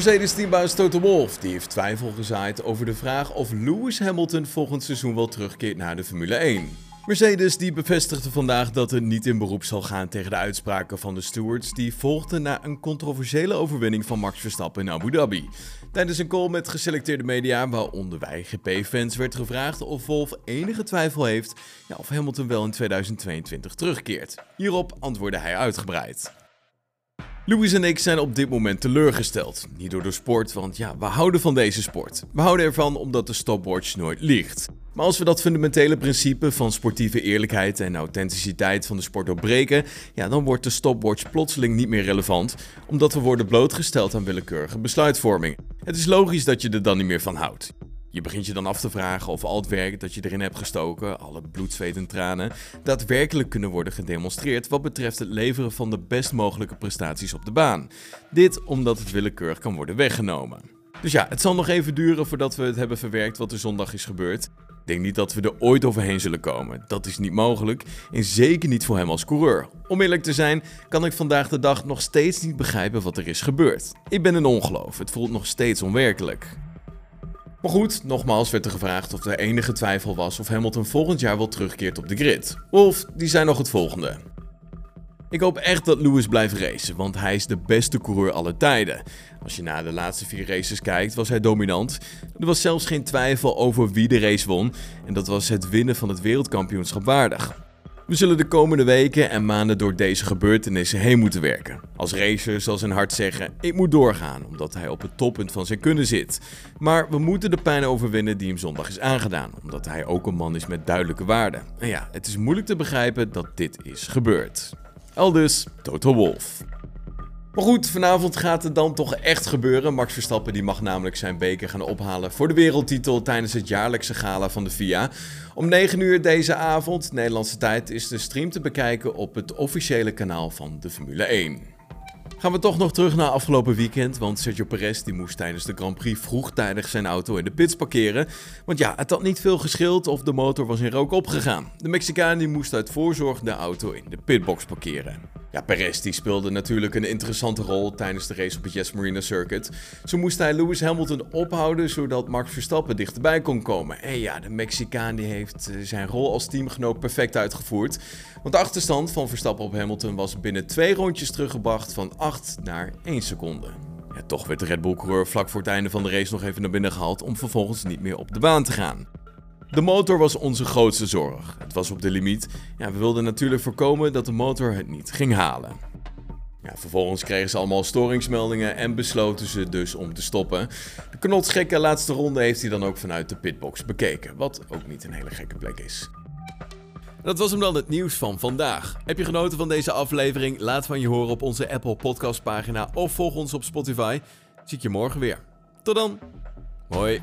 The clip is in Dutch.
Mercedes-teambaas Toto Wolff die heeft twijfel gezaaid over de vraag of Lewis Hamilton volgend seizoen wel terugkeert naar de Formule 1. Mercedes die bevestigde vandaag dat het niet in beroep zal gaan tegen de uitspraken van de stewards die volgden na een controversiële overwinning van Max Verstappen in Abu Dhabi. Tijdens een call met geselecteerde media, waaronder wij GP-fans, werd gevraagd of Wolf enige twijfel heeft ja, of Hamilton wel in 2022 terugkeert. Hierop antwoordde hij uitgebreid. Louis en ik zijn op dit moment teleurgesteld. Niet door de sport, want ja, we houden van deze sport. We houden ervan omdat de stopwatch nooit liegt. Maar als we dat fundamentele principe van sportieve eerlijkheid en authenticiteit van de sport doorbreken, ja, dan wordt de stopwatch plotseling niet meer relevant, omdat we worden blootgesteld aan willekeurige besluitvorming. Het is logisch dat je er dan niet meer van houdt. Je begint je dan af te vragen of al het werk dat je erin hebt gestoken, alle bloed, zweet en tranen, daadwerkelijk kunnen worden gedemonstreerd wat betreft het leveren van de best mogelijke prestaties op de baan. Dit omdat het willekeurig kan worden weggenomen. Dus ja, het zal nog even duren voordat we het hebben verwerkt wat er zondag is gebeurd. Ik denk niet dat we er ooit overheen zullen komen. Dat is niet mogelijk en zeker niet voor hem als coureur. Om eerlijk te zijn, kan ik vandaag de dag nog steeds niet begrijpen wat er is gebeurd. Ik ben een ongeloof, het voelt nog steeds onwerkelijk. Maar goed, nogmaals werd er gevraagd of er enige twijfel was of Hamilton volgend jaar wel terugkeert op de grid. Of die zei nog het volgende. Ik hoop echt dat Lewis blijft racen, want hij is de beste coureur aller tijden. Als je naar de laatste vier races kijkt, was hij dominant. Er was zelfs geen twijfel over wie de race won, en dat was het winnen van het wereldkampioenschap waardig. We zullen de komende weken en maanden door deze gebeurtenissen heen moeten werken. Als racer zal zijn hart zeggen: ik moet doorgaan, omdat hij op het toppunt van zijn kunnen zit. Maar we moeten de pijn overwinnen die hem zondag is aangedaan, omdat hij ook een man is met duidelijke waarden. En ja, het is moeilijk te begrijpen dat dit is gebeurd. Aldus, Total Wolf. Maar goed, vanavond gaat het dan toch echt gebeuren. Max Verstappen die mag namelijk zijn beker gaan ophalen voor de wereldtitel tijdens het jaarlijkse gala van de FIA. Om 9 uur deze avond, Nederlandse tijd, is de stream te bekijken op het officiële kanaal van de Formule 1. Gaan we toch nog terug naar afgelopen weekend, want Sergio Perez die moest tijdens de Grand Prix vroegtijdig zijn auto in de pits parkeren. Want ja, het had niet veel geschild of de motor was in rook opgegaan. De Mexicaan die moest uit voorzorg de auto in de pitbox parkeren. Ja, Perez die speelde natuurlijk een interessante rol tijdens de race op het Yes Marina Circuit. Zo moest hij Lewis Hamilton ophouden zodat Max Verstappen dichterbij kon komen. En ja, de Mexicaan die heeft eh, zijn rol als teamgenoot perfect uitgevoerd. Want de achterstand van Verstappen op Hamilton was binnen twee rondjes teruggebracht van 8 naar 1 seconde. Ja, toch werd de Red Bull-coureur vlak voor het einde van de race nog even naar binnen gehaald om vervolgens niet meer op de baan te gaan. De motor was onze grootste zorg. Het was op de limiet. Ja, we wilden natuurlijk voorkomen dat de motor het niet ging halen. Ja, vervolgens kregen ze allemaal storingsmeldingen en besloten ze dus om te stoppen. De knotsgekke laatste ronde heeft hij dan ook vanuit de pitbox bekeken, wat ook niet een hele gekke plek is. Dat was hem dan het nieuws van vandaag. Heb je genoten van deze aflevering? Laat van je horen op onze Apple Podcast pagina of volg ons op Spotify. Zie ik je morgen weer. Tot dan. Hoi.